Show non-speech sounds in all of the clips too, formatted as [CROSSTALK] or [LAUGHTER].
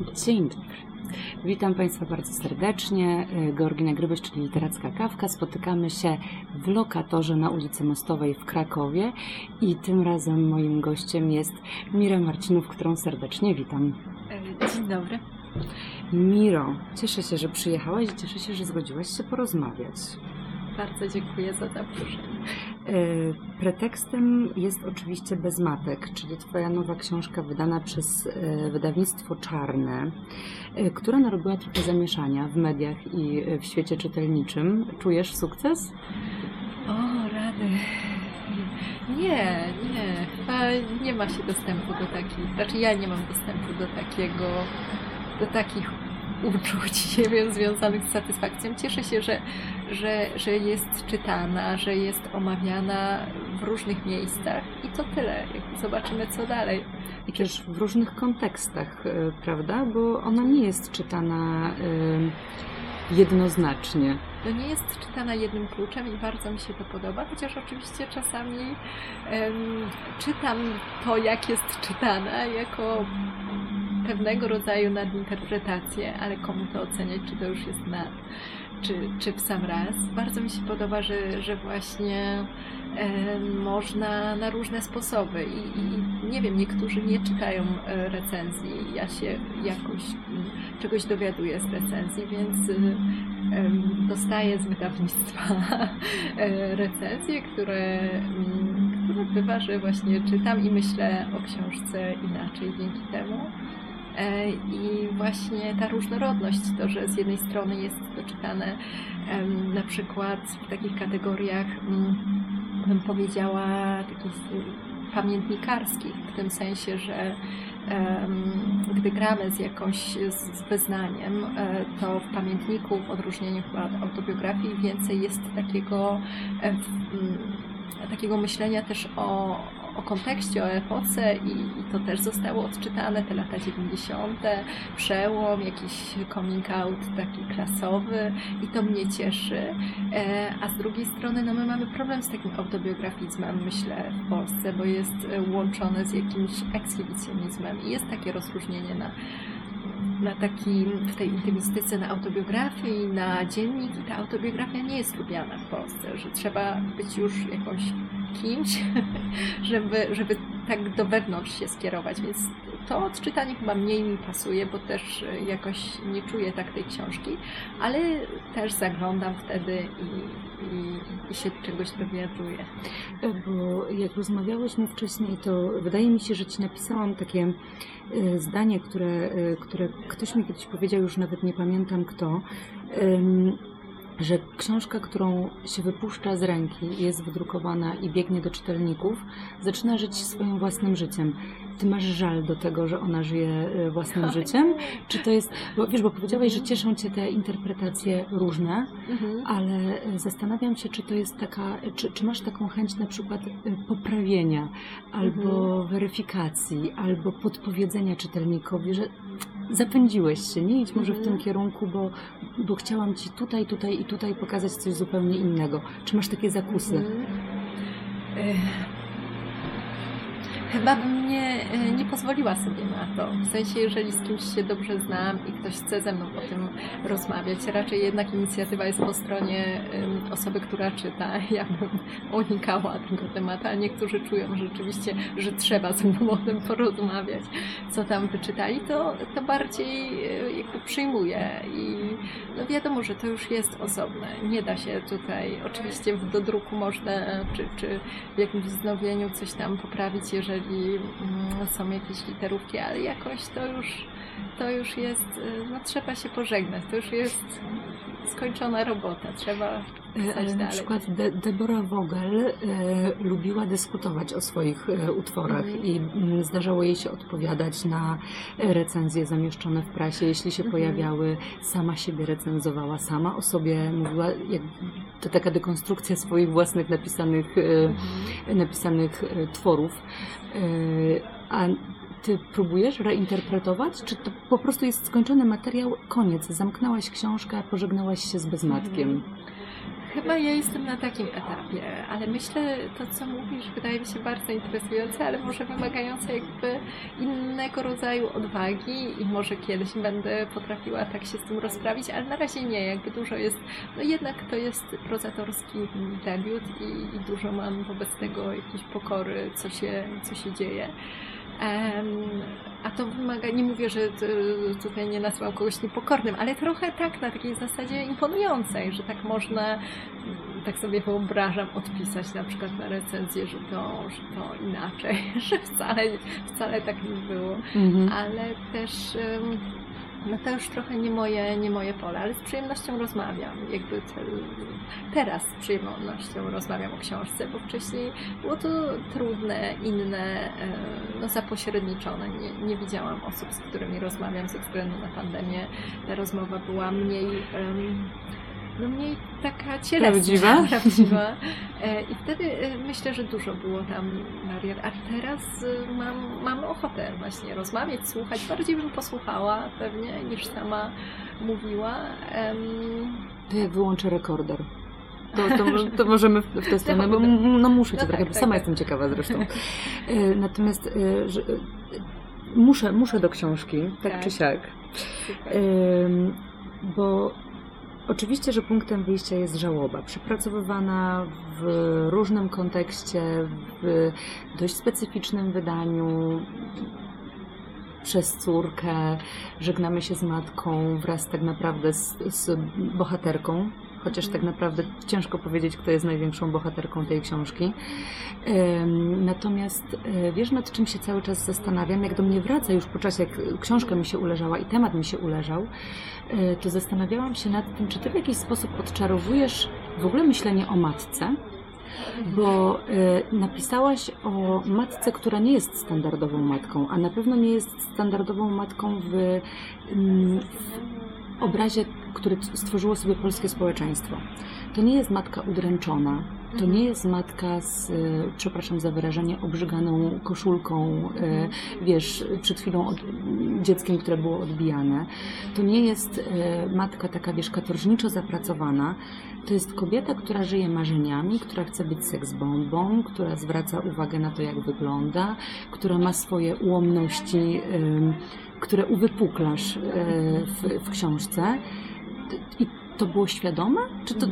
Dzień dobry. Witam Państwa bardzo serdecznie. Georgina Gryboś, czyli Literacka Kawka. Spotykamy się w lokatorze na ulicy Mostowej w Krakowie i tym razem moim gościem jest Mira Marcinów, którą serdecznie witam. Dzień dobry. Miro, cieszę się, że przyjechałaś i cieszę się, że zgodziłaś się porozmawiać. Bardzo dziękuję za zaproszenie. E, Pretekstem jest oczywiście Bezmatek, czyli Twoja nowa książka wydana przez e, wydawnictwo Czarne, e, która narobiła trochę zamieszania w mediach i w świecie czytelniczym. Czujesz sukces? O, rady. Nie, nie. Chyba nie ma się dostępu do takich, znaczy ja nie mam dostępu do takiego, do takich uczuć, [LAUGHS] nie wiem, związanych z satysfakcją. Cieszę się, że, że, że jest czytana, że jest omawiana w różnych miejscach i to tyle. Zobaczymy, co dalej. I też w różnych kontekstach, e, prawda? Bo ona nie jest czytana e, jednoznacznie. To nie jest czytana jednym kluczem i bardzo mi się to podoba, chociaż oczywiście czasami um, czytam to, jak jest czytana, jako pewnego rodzaju nadinterpretację, ale komu to oceniać, czy to już jest nad, czy, czy w sam raz. Bardzo mi się podoba, że, że właśnie e, można na różne sposoby I, i nie wiem, niektórzy nie czytają e, recenzji, ja się jakoś m, czegoś dowiaduję z recenzji, więc e, dostaję z wydawnictwa [LAUGHS] e, recenzje, które, m, które bywa, że właśnie czytam i myślę o książce inaczej dzięki temu. E, I właśnie ta różnorodność, to, że z jednej strony jest to czytane na przykład w takich kategoriach, mm, bym powiedziała, takich pamiętnikarskich, w tym sensie, że gdy gramy z jakąś z wyznaniem, e, to w pamiętniku, w odróżnieniu chyba od autobiografii, więcej jest takiego, e, takiego myślenia też o, o kontekście, o epoce i, i, to też zostało odczytane, te lata 90., przełom, jakiś coming out taki klasowy i to mnie cieszy. E, a z drugiej strony no my mamy problem z takim autobiografizmem, myślę, w Polsce, bo jest łączone z jakimś ekshibicjonizmem i jest takie rozróżnienie na na taki, w tej intymistyce na autobiografię i na dziennik i ta autobiografia nie jest lubiana w Polsce, że trzeba być już jakąś kimś, [LAUGHS] żeby, żeby tak do wewnątrz się skierować, więc to odczytanie chyba mniej mi pasuje, bo też jakoś nie czuję tak tej książki, ale też zaglądam wtedy i, i, się czegoś dowiaduję. Bo jak rozmawiałyśmy wcześniej, to wydaje mi się, że Ci napisałam takie e, zdanie, które, e, które ktoś mi kiedyś powiedział, już nawet nie pamiętam kto, że książka, którą się wypuszcza z ręki, jest wydrukowana i biegnie do czytelników, zaczyna żyć swoim własnym życiem. Ty masz żal do tego, że ona żyje e, własnym tak. życiem? Czy to jest, bo wiesz, bo powiedziałeś, że cieszą cię te interpretacje różne, mhm. ale zastanawiam się, czy to jest taka, czy, czy masz taką chęć na przykład e, poprawienia, albo mhm. weryfikacji, albo podpowiedzenia czytelnikowi, że zapędziłeś się, nie idź może w tym mhm. kierunku, bo, bo chciałam ci tutaj, tutaj i tutaj pokazać coś zupełnie innego. Czy masz takie zakusy? Mhm. Chyba bym nie, e, nie pozwoliła sobie na to. W sensie, jeżeli z kimś się dobrze znam i ktoś chce ze mną o tym rozmawiać, raczej jednak inicjatywa jest po stronie osoby, która czyta. [LAUGHS] Ja bym unikała tego tematu, ale niektórzy czują rzeczywiście, że trzeba ze mną o tym porozmawiać, co tam wyczytali, to, to bardziej e, jakby przyjmuję i no wiadomo, że to już jest osobne. Nie da się tutaj, oczywiście w dodruku można, czy, czy w jakimś wznowieniu coś tam poprawić, jeżeli jeżeli mm, są jakieś literówki, ale jakoś to już, to już jest, y, no trzeba się pożegnać, to już jest skończona robota, trzeba e, Ale na przykład De Deborah Vogel e, lubiła dyskutować o swoich e, utworach mm. i m, zdarzało jej się odpowiadać na recenzje zamieszczone w prasie, jeśli się mm. pojawiały, sama siebie recenzowała, sama o sobie mówiła, jak, to taka dekonstrukcja swoich własnych napisanych, mm. napisanych tworów. A ty próbujesz reinterpretować, czy to po prostu jest skończony materiał, koniec, zamknęłaś książkę, pożegnałaś się z bezmatkiem? Chyba ja jestem na takim etapie, ale myślę, to co mówisz wydaje mi się bardzo interesujące, ale może wymagające jakby innego rodzaju odwagi i może kiedyś będę potrafiła tak się z tym rozprawić, ale na razie nie, jakby dużo jest, no jednak to jest prozatorski debiut i, i dużo mam wobec tego jakiejś pokory, co się, co się dzieje. A to wymaga, nie mówię, że tutaj nie nazywam kogoś niepokornym, ale trochę tak na takiej zasadzie imponującej, że tak można, tak sobie wyobrażam, odpisać na przykład na recenzję, że to, że to inaczej, [LAUGHS] że wcale, wcale tak nie było. Mhm. Ale też um, no to już trochę nie moje, nie moje pole, ale z przyjemnością rozmawiam. Jakby te, teraz z przyjemnością rozmawiam o książce, bo wcześniej było to trudne, inne, e, no zapośredniczone. Nie, nie widziałam osób, z którymi rozmawiam ze względu na pandemię. Ta rozmowa była mniej. Um, no mniej taka cielesna, prawdziwa. [LAUGHS] prawdziwa. E, I wtedy e, myślę, że dużo było tam barier. A teraz e, mam, mam ochotę właśnie rozmawiać, słuchać. Bardziej bym posłuchała pewnie niż sama mówiła. To jak wyłączę rekorder. To, to, to [LAUGHS] możemy w tę stronę, bo no muszę cię no trochę, tak, sama tak. jestem ciekawa zresztą. [LAUGHS] Natomiast że, muszę, muszę do książki, tak, tak. czy siak. Super. Bo Oczywiście, że punktem wyjścia jest żałoba, przepracowywana w różnym kontekście, w dość specyficznym wydaniu, przez córkę, żegnamy się z matką wraz tak naprawdę z, z bohaterką, chociaż tak naprawdę ciężko powiedzieć, kto jest największą bohaterką tej książki. Natomiast e, wiesz, nad czym się cały czas zastanawiam, jak do mnie wraca już po czasie, jak książka mi się uleżała i temat mi się uleżał, e, to zastanawiałam się nad tym, czy ty w jakiś sposób odczarowujesz w ogóle myślenie o matce, bo y, napisałaś o matce, która nie jest standardową matką, a na pewno nie jest standardową matką w, mm, w obrazie, który stworzyło sobie polskie społeczeństwo. To nie jest matka udręczona, to nie jest matka z, e, przepraszam za wyrażenie, obrzyganą koszulką, e, wiesz, przed chwilą od, dzieckiem, które było odbijane. To nie jest e, matka taka, wiesz, katorżniczo zapracowana. To jest kobieta, która żyje marzeniami, która chce być seksbombą, która zwraca uwagę na to, jak wygląda, która ma swoje ułomności, które uwypuklasz w, w książce. I to było świadome? Czy to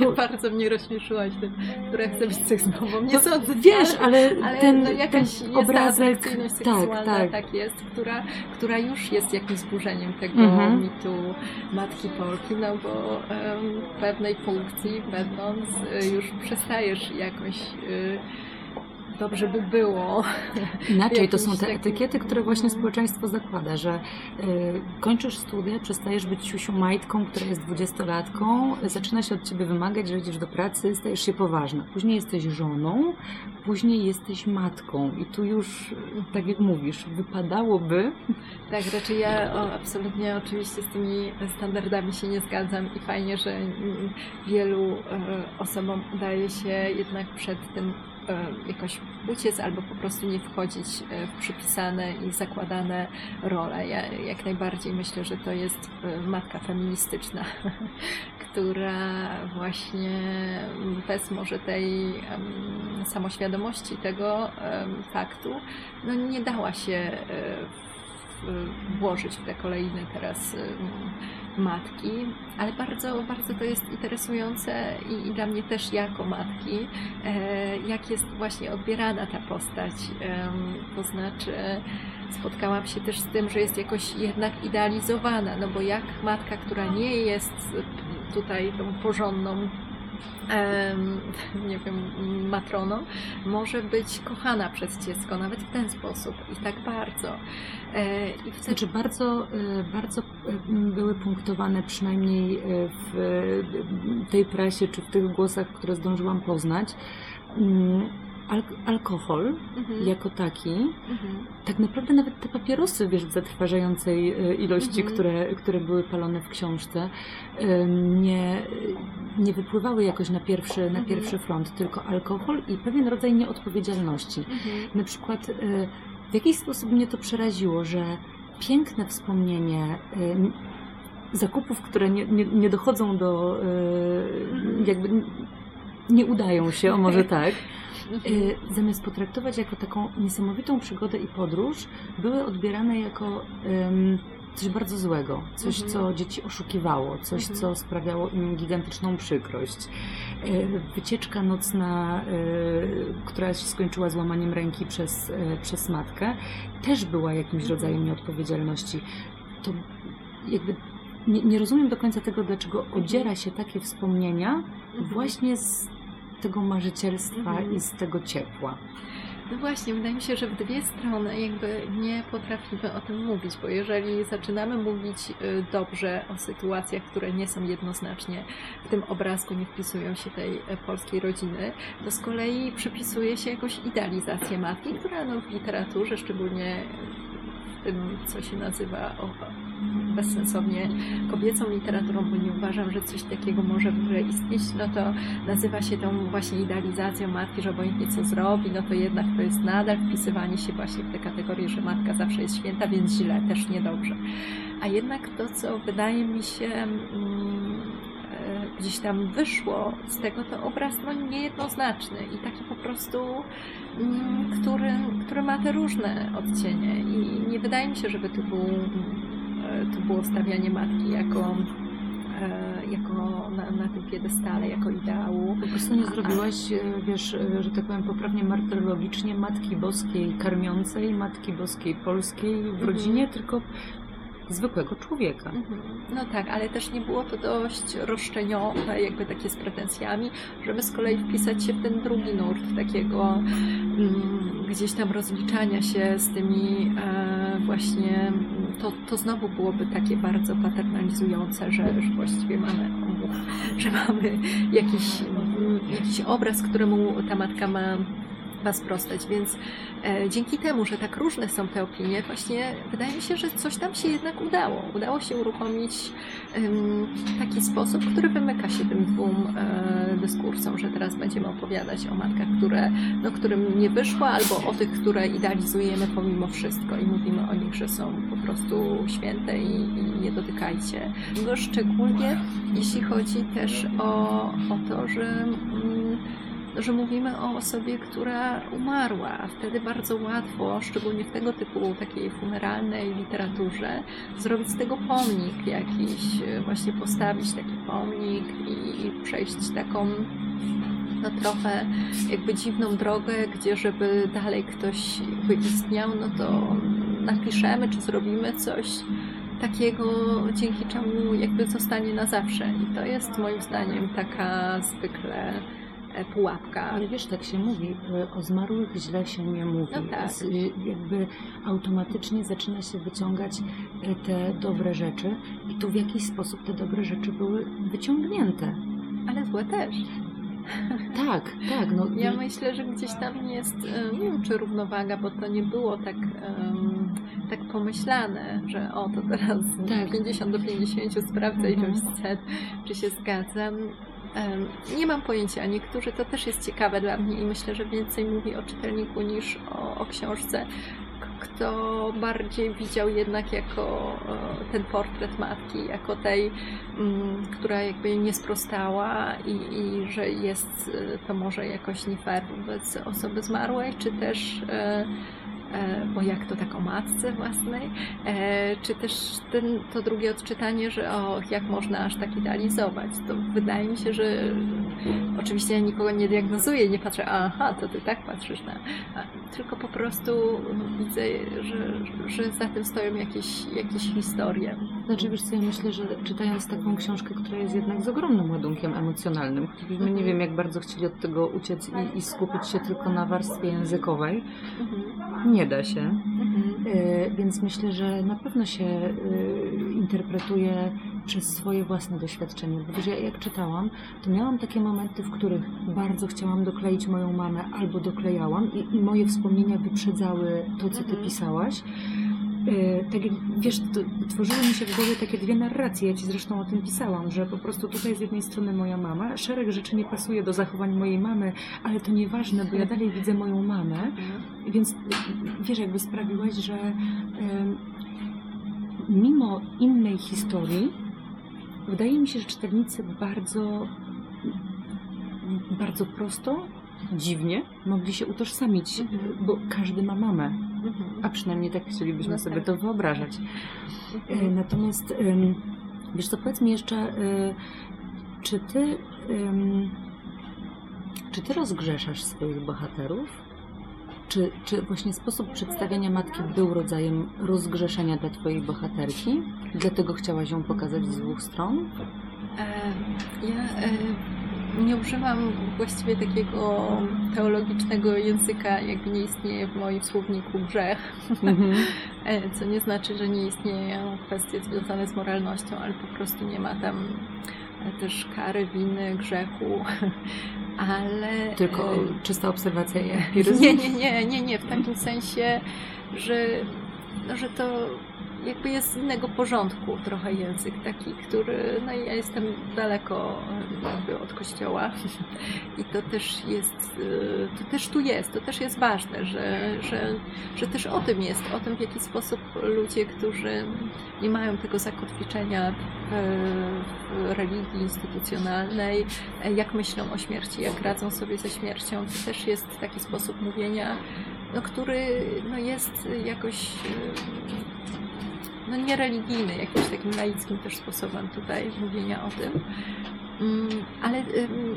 bo... [LAUGHS] Bardzo mnie rozśmieszyłaś tym, która chce być seksmową. Nie sądzę. Wiesz, ale, ale ten, no jakaś ten obrazek, tak, tak. tak jest, która, która już jest jakimś zburzeniem tego mhm. mitu Matki Polki, no bo um, w pewnej funkcji będąc y, już przestajesz jakoś y, dobrze by było. Inaczej, to są te etykiety, które właśnie społeczeństwo zakłada, że y, kończysz studia, przestajesz być siusiu majtką, która jest dwudziestolatką, zaczyna się od ciebie wymagać, że idziesz do pracy, stajesz się poważna. Później jesteś żoną, później jesteś matką i tu już, tak jak mówisz, wypadałoby... [LAUGHS] Tak, raczej ja o, absolutnie oczywiście z tymi standardami się nie zgadzam i fajnie, że wielu e, osobom udaje się jednak przed tym jakoś uciec albo po prostu nie wchodzić e, w przypisane i zakładane role. Ja jak najbardziej myślę, że to jest e, matka feministyczna, [LAUGHS] która właśnie bez może tej samoświadomości tego faktu no nie dała się włożyć w te kolejne teraz matki, ale bardzo, bardzo to jest interesujące i, i dla mnie też jako matki, e, jak jest właśnie odbierana ta postać. To znaczy, spotkałam się też z tym, że jest jakoś jednak idealizowana, no bo jak matka, która nie jest tutaj tą porządną [LAUGHS] nie wiem, matroną, może być kochana przez dziecko, nawet w ten sposób i tak bardzo. E, I wtedy... Znaczy bardzo, e, bardzo były punktowane przynajmniej e, w tej prasie, czy w tych głosach, które zdążyłam poznać, mm, alkohol mhm. jako taki, mhm. tak naprawdę nawet te papierosy, wiesz, w zatrważającej e, ilości, mhm. które, które były palone w książce, nie, nie wypływały jakoś na pierwszy, na mhm. pierwszy front, tylko alkohol i pewien rodzaj nieodpowiedzialności. Mhm. Na przykład e, w jakiś sposób mnie to przeraziło, że piękne wspomnienie zakupów, które nie, nie, nie dochodzą do, e, jakby nie udają się, o może [LAUGHS] tak. E, Zamiast potraktować jako taką niesamowitą przygodę i podróż, były odbierane jako em, coś bardzo złego, coś, Mhm. co dzieci oszukiwało, coś, Mhm. co sprawiało im gigantyczną przykrość. E, Wycieczka nocna, e, która się skończyła złamaniem ręki przez, przez matkę, też była jakimś Mhm. rodzajem nieodpowiedzialności. To jakby nie, nie rozumiem do końca tego, dlaczego odziera się takie wspomnienia Mhm. właśnie z tego marzycielstwa Mhm. i z tego ciepła. No właśnie, wydaje mi się, że w dwie strony jakby nie potrafimy o tym mówić, bo jeżeli zaczynamy mówić y, dobrze o sytuacjach, które nie są jednoznacznie w tym obrazku, nie wpisują się tej e, polskiej rodziny, to z kolei przypisuje się jakąś idealizację matki, która no, w literaturze, szczególnie w tym, co się nazywa bezsensownie kobiecą literaturą, bo nie uważam, że coś takiego może w ogóle istnieć, no to nazywa się tą właśnie idealizacją matki, że obojętnie co zrobi, no to jednak to jest nadal wpisywanie się właśnie w te kategorie, że matka zawsze jest święta, więc źle, też niedobrze. A jednak to, co wydaje mi się mm, e, gdzieś tam wyszło z tego, to obraz no, niejednoznaczny i taki po prostu, mm, który, który ma te różne odcienie i nie wydaje mi się, żeby to, był, e, to było stawianie matki jako e, jako na, na tym piedestale, jako ideału. Po prostu nie zrobiłaś, e, wiesz, e, że tak powiem poprawnie martyrologicznie Matki Boskiej karmiącej, Matki Boskiej polskiej w Mhm. rodzinie, tylko zwykłego człowieka. Mhm. No tak, ale też nie było to dość roszczeniowe, jakby takie z pretensjami, żeby z kolei wpisać się w ten drugi nurt takiego mm, gdzieś tam rozliczania się z tymi e, właśnie, to, to znowu byłoby takie bardzo paternalizujące, że, że właściwie mamy, że mamy jakiś, mm, jakiś obraz, któremu ta matka ma ma sprostać, więc e, dzięki temu, że tak różne są te opinie, właśnie wydaje mi się, że coś tam się jednak udało. Udało się uruchomić taki sposób, który wymyka się tym dwóm e, dyskursom, że teraz będziemy opowiadać o matkach, które, no, którym nie wyszło, albo o tych, które idealizujemy pomimo wszystko i mówimy o nich, że są po prostu święte i, i nie dotykajcie. No, szczególnie jeśli chodzi też o, o to, że mm, że mówimy o osobie, która umarła, wtedy bardzo łatwo, szczególnie w tego typu takiej funeralnej literaturze, zrobić z tego pomnik jakiś, e, właśnie postawić taki pomnik i, przejść taką no trochę jakby dziwną drogę, gdzie żeby dalej ktoś jakby istniał, no to napiszemy czy zrobimy coś takiego, dzięki czemu jakby zostanie na zawsze. I to jest moim zdaniem taka zwykle pułapka. Ale wiesz, tak się mówi, o zmarłych źle się nie mówi. No tak. Z, jakby automatycznie zaczyna się wyciągać e, te dobre rzeczy i tu w jakiś sposób te dobre rzeczy były wyciągnięte. Ale złe też. Tak, tak. No, Ja myślę, że gdzieś tam jest, e, nie wiem czy równowaga, bo to nie było tak, em, tak pomyślane, że o to teraz Tak. 50 do 50 sprawdzę Mhm. ilość scen, czy się zgadzam. Nie mam pojęcia, niektórzy to też jest ciekawe dla mnie i myślę, że więcej mówi o czytelniku niż o, o książce. Kto bardziej widział jednak jako e, ten portret matki, jako tej, mm, która jakby nie sprostała i, i że jest e, to może jakoś nie fair wobec osoby zmarłej, czy też e, bo jak to tak o matce własnej, e, czy też ten, to drugie odczytanie, że o, jak można aż tak idealizować, to wydaje mi się, że oczywiście ja nikogo nie diagnozuję, nie patrzę, aha, to ty tak patrzysz na, tylko po prostu widzę, że, że za tym stoją jakieś, jakieś historie. Znaczy, wiesz co, ja myślę, że czytając taką książkę, która jest jednak z ogromnym ładunkiem emocjonalnym, choćbyśmy nie wiem, jak bardzo chcieli od tego uciec i, i skupić się tylko na warstwie językowej, Mhm. nie da się. Mhm. E, Więc myślę, że na pewno się e, interpretuje przez swoje własne doświadczenie. Bo wiesz, ja jak czytałam, to miałam takie momenty, w których bardzo chciałam dokleić moją mamę albo doklejałam i, i moje wspomnienia wyprzedzały to, co ty Mhm. pisałaś. E, Tak jak, wiesz, to, tworzyły mi się w głowie takie dwie narracje, ja ci zresztą o tym pisałam, że po prostu tutaj z jednej strony moja mama, szereg rzeczy nie pasuje do zachowań mojej mamy, ale to nieważne, bo ja dalej widzę moją mamę, więc y, wiesz, jakby sprawiłaś, że em, mimo innej historii wydaje mi się, że czytelnicy bardzo, bardzo prosto, dziwnie mogli się utożsamić, Mhm. bo każdy ma mamę, Mhm. a przynajmniej tak chcielibyśmy No sobie tak. to wyobrażać. E, Mhm. Natomiast wiesz co, powiedz mi jeszcze, e, czy ty czy ty rozgrzeszasz swoich bohaterów? Czy, czy właśnie sposób przedstawiania matki był rodzajem rozgrzeszenia dla twojej bohaterki? Dlatego chciałaś ją pokazać z dwóch stron? E, Ja e, nie używam właściwie takiego teologicznego języka, jakby nie istnieje w moim słowniku grzech, [LAUGHS] E, co nie znaczy, że nie istnieją kwestie związane z moralnością, ale po prostu nie ma tam też kary, winy, grzechu, [LAUGHS] ale... Tylko e, czysta obserwacja empiryzm? nie, nie, nie, nie, nie, w takim sensie, że, no, że to jakby jest z innego porządku trochę język taki, który, no ja jestem daleko jakby od kościoła. [LAUGHS] I to też jest, y, to też tu jest, to też jest ważne, że, że, że też o tym jest, o tym w jaki sposób ludzie, którzy nie mają tego zakotwiczenia w, w religii instytucjonalnej, e, jak myślą o śmierci, jak radzą sobie ze śmiercią, to też jest taki sposób mówienia, no, który no, jest jakoś no, niereligijny, jakimś takim laickim też sposobem tutaj mówienia o tym. Mm, Ale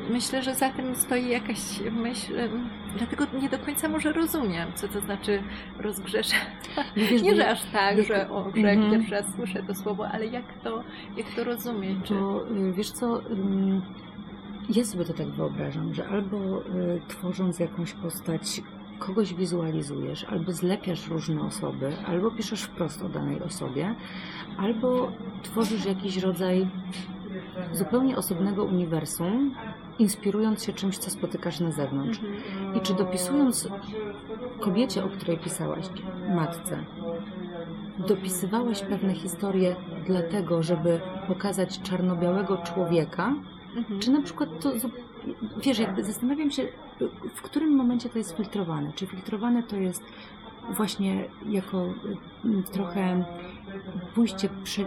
myślę, że za tym stoi jakaś myśl, dlatego nie do końca może rozumiem, co to znaczy rozgrzesza. Wiesz, Nie, że aż tak, jak- że o grzech Mhm. pierwszy raz słyszę to słowo, ale jak to, jak to rozumieć? Czy... Bo y, wiesz co, ja sobie to tak wyobrażam, że albo y, tworząc jakąś postać, kogoś wizualizujesz, albo zlepiasz różne osoby, albo piszesz wprost o danej osobie, albo tworzysz jakiś rodzaj zupełnie osobnego uniwersum, inspirując się czymś, co spotykasz na zewnątrz. I czy dopisując kobiecie, o której pisałaś, matce, dopisywałaś pewne historie dlatego, żeby pokazać czarno-białego człowieka, czy na przykład to, wiesz, jakby zastanawiam się, w którym momencie to jest filtrowane. Czy filtrowane to jest właśnie jako y, trochę pójście prze,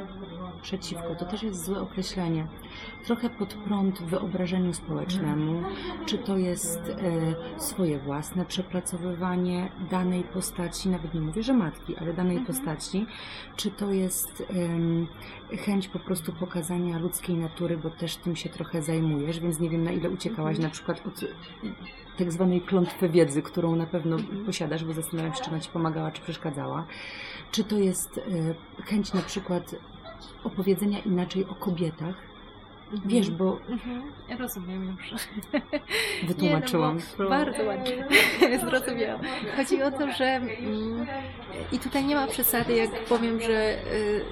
przeciwko, to też jest złe określenie, trochę pod prąd wyobrażeniu społecznemu, czy to jest e, swoje własne przepracowywanie danej postaci, nawet nie mówię, że matki, ale danej Mhm. postaci, czy to jest em, chęć po prostu pokazania ludzkiej natury, bo też tym się trochę zajmujesz, więc nie wiem na ile uciekałaś Mhm. na przykład od tak zwanej klątwy wiedzy, którą na pewno Mhm. posiadasz, bo zastanawiam się, czy ona Ci pomagała, czy przeszkadzała. Czy to jest e, chęć na przykład opowiedzenia inaczej o kobietach? Mhm. Wiesz, bo Mhm. Ja rozumiem już. [LAUGHS] wytłumaczyłam. Nie, no bardzo ładnie. [LAUGHS] Zrozumiałam. Chodzi o to, że mm, i tutaj nie ma przesady, jak powiem, że, y,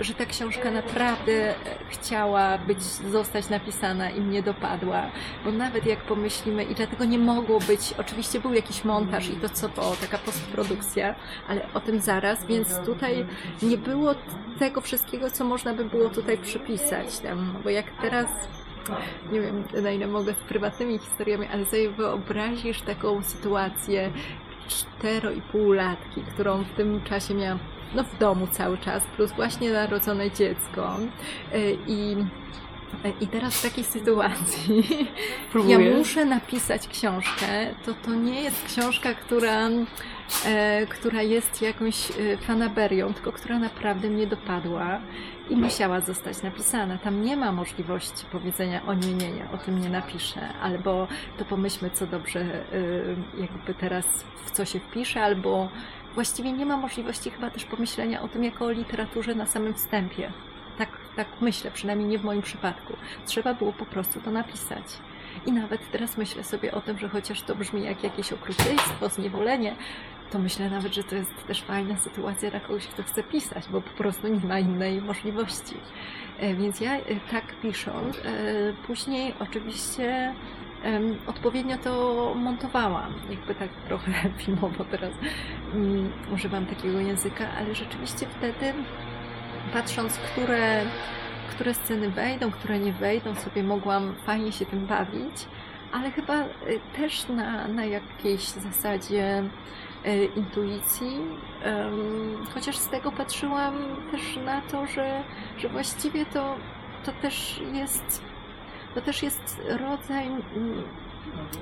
że ta książka naprawdę chciała być, zostać napisana i mnie dopadła. Bo nawet jak pomyślimy, i dlatego nie mogło być, oczywiście był jakiś montaż i to co to, taka postprodukcja, ale o tym zaraz, więc tutaj nie było tego wszystkiego, co można by było tutaj przypisać. Tam, bo jak teraz nie wiem na ile mogę z prywatnymi historiami, ale sobie wyobrazisz taką sytuację cztero i pół latki, którą w tym czasie miałam no, w domu cały czas, plus właśnie narodzone dziecko. Y, I, i teraz w takiej sytuacji [LAUGHS] ja Próbujesz? muszę napisać książkę, to to nie jest książka, która, e, która jest jakąś e, fanaberią, tylko która naprawdę mnie dopadła i musiała zostać napisana. Tam nie ma możliwości powiedzenia o nie, nie, nie, o tym nie napiszę, albo to pomyślmy, co dobrze e, jakby teraz w co się wpisze, albo właściwie nie ma możliwości chyba też pomyślenia o tym jako o literaturze na samym wstępie. Tak, tak myślę, przynajmniej nie w moim przypadku. Trzeba było po prostu to napisać. I nawet teraz myślę sobie o tym, że chociaż to brzmi jak jakieś okrucieństwo, zniewolenie, to myślę nawet, że to jest też fajna sytuacja dla kogoś, kto chce pisać, bo po prostu nie ma innej możliwości. E, Więc ja e, tak pisząc, e, później oczywiście odpowiednio to montowałam. Jakby tak trochę [LAUGHS] filmowo teraz mm, używam takiego języka, ale rzeczywiście wtedy patrząc, które, które sceny wejdą, które nie wejdą, sobie mogłam fajnie się tym bawić, ale chyba y, też na, na jakiejś zasadzie e, intuicji. Chociaż z tego patrzyłam też na to, że, że właściwie to, to też jest to też jest rodzaj mm,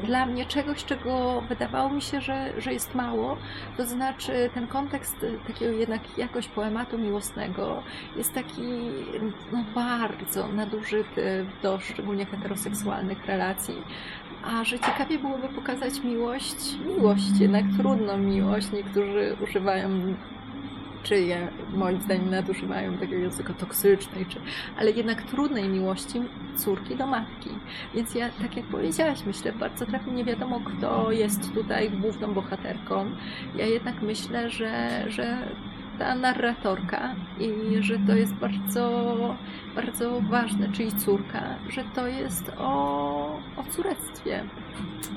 dla mnie czegoś, czego wydawało mi się, że, że jest mało. To znaczy ten kontekst takiego jednak jakoś poematu miłosnego jest taki no, bardzo nadużyty do szczególnie heteroseksualnych relacji. A że ciekawie byłoby pokazać miłość, miłość, jednak trudną miłość. Niektórzy używają czyje moim zdaniem nadużywają tego języka toksycznej, czy, ale jednak trudnej miłości córki do matki. Więc ja, tak jak powiedziałaś, myślę bardzo trafnie, nie wiadomo kto jest tutaj główną bohaterką. Ja jednak myślę, że, że ta narratorka i że to jest bardzo, bardzo ważne, czyli córka, że to jest o, o córectwie.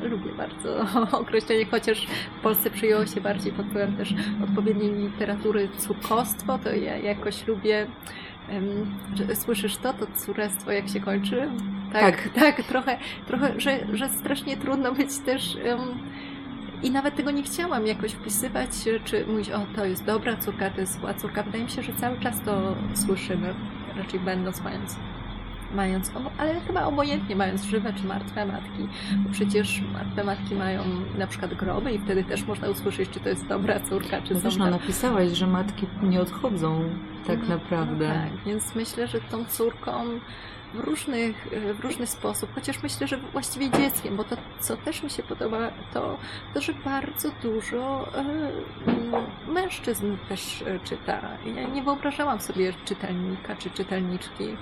Lubię bardzo [LAUGHS] określenie, chociaż w Polsce przyjęło się bardziej pod wpływem też odpowiedniej literatury córkostwo, to ja jakoś lubię słyszysz to, to córestwo jak się kończy? Tak, tak, tak trochę, trochę że, że strasznie trudno być też um, i nawet tego nie chciałam jakoś wpisywać, czy mówić, o to jest dobra córka, to jest zła córka. Wydaje mi się, że cały czas to słyszymy, raczej będąc mając mając, ale chyba obojętnie mając żywe czy martwe matki, bo przecież martwe matki mają na przykład groby i wtedy też można usłyszeć, czy to jest dobra córka, czy no Zresztą napisałaś, że matki nie odchodzą tak no, naprawdę. No tak, więc myślę, że tą córką w, różnych, w różny sposób, chociaż myślę, że właściwie dzieckiem, bo to, co też mi się podoba, to, to że bardzo dużo e, mężczyzn też e, czyta. Ja nie wyobrażałam sobie czytelnika czy czytelniczki.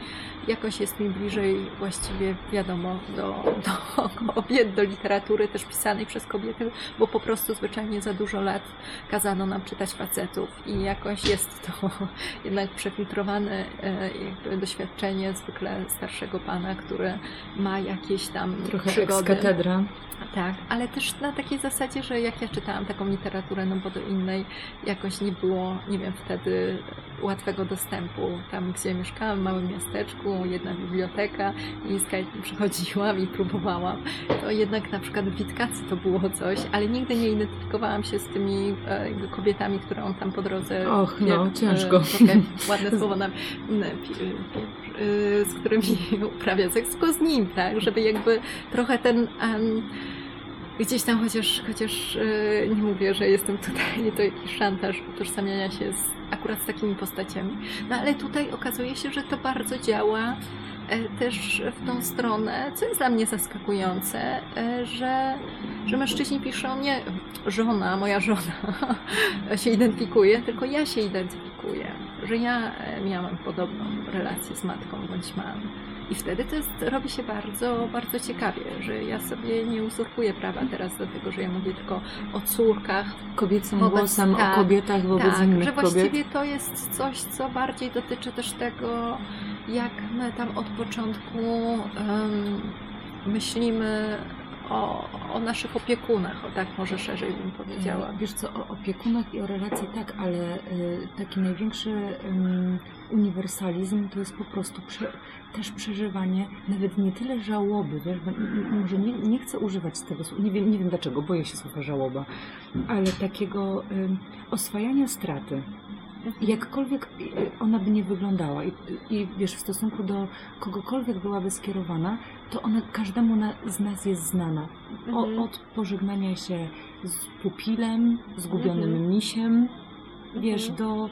Jakoś jest mi bliżej właściwie, wiadomo, do, do [LAUGHS] kobiet, do literatury też pisanej przez kobiety, bo po prostu zwyczajnie za dużo lat kazano nam czytać facetów i jakoś jest to [LAUGHS] jednak przefiltrowane e, doświadczenie zwykle starszego pana, który ma jakieś tam Trochę przygody. katedra. Tak, ale też na takiej zasadzie, że jak ja czytałam taką literaturę, no bo do innej jakoś nie było, nie wiem, wtedy łatwego dostępu. Tam, gdzie mieszkałam, w małym miasteczku, jedna biblioteka i z przychodziłam i próbowałam. To jednak na przykład w Witkacy to było coś, ale nigdy nie identyfikowałam się z tymi e, kobietami, które on tam po drodze... Och, no, ciężko. E, ładne [LAUGHS] słowo nam... z którymi [LAUGHS] uprawia seks, tylko z nim, tak? Żeby jakby trochę ten... Um, gdzieś tam, chociaż, chociaż yy, nie mówię, że jestem tutaj, [LAUGHS] to jakiś szantaż utożsamiania się z, akurat z takimi postaciami. No ale tutaj okazuje się, że to bardzo działa e, też w tą stronę, co jest dla mnie zaskakujące, e, że, że mężczyźni piszą nie żona, moja żona [LAUGHS] się identyfikuje, tylko ja się identyfikuję, że ja miałam podobną relację z matką bądź mamą i wtedy to jest, robi się bardzo, bardzo ciekawie, że ja sobie nie uzurpuję prawa teraz do tego, że ja mówię tylko o córkach. Kobiecym wobec, głosem, tak, o kobietach wobec tak, innych że właściwie kobiet. to jest coś, co bardziej dotyczy też tego, jak my tam od początku um, myślimy o, o, naszych opiekunach, o tak może szerzej bym powiedziała. Wiesz co, o opiekunach i o relacji tak, ale y, taki największy y, uniwersalizm to jest po prostu prze, też przeżywanie nawet nie tyle żałoby, wiesz, bo może nie, nie chcę używać tego słowa, nie wiem, nie wiem dlaczego, boję się słowa żałoba, ale takiego y, oswajania straty jakkolwiek ona by nie wyglądała i, i wiesz, w stosunku do kogokolwiek byłaby skierowana, to ona każdemu na, z nas jest znana. O, mhm. Od pożegnania się z pupilem, zgubionym mhm. misiem, wiesz, mhm. do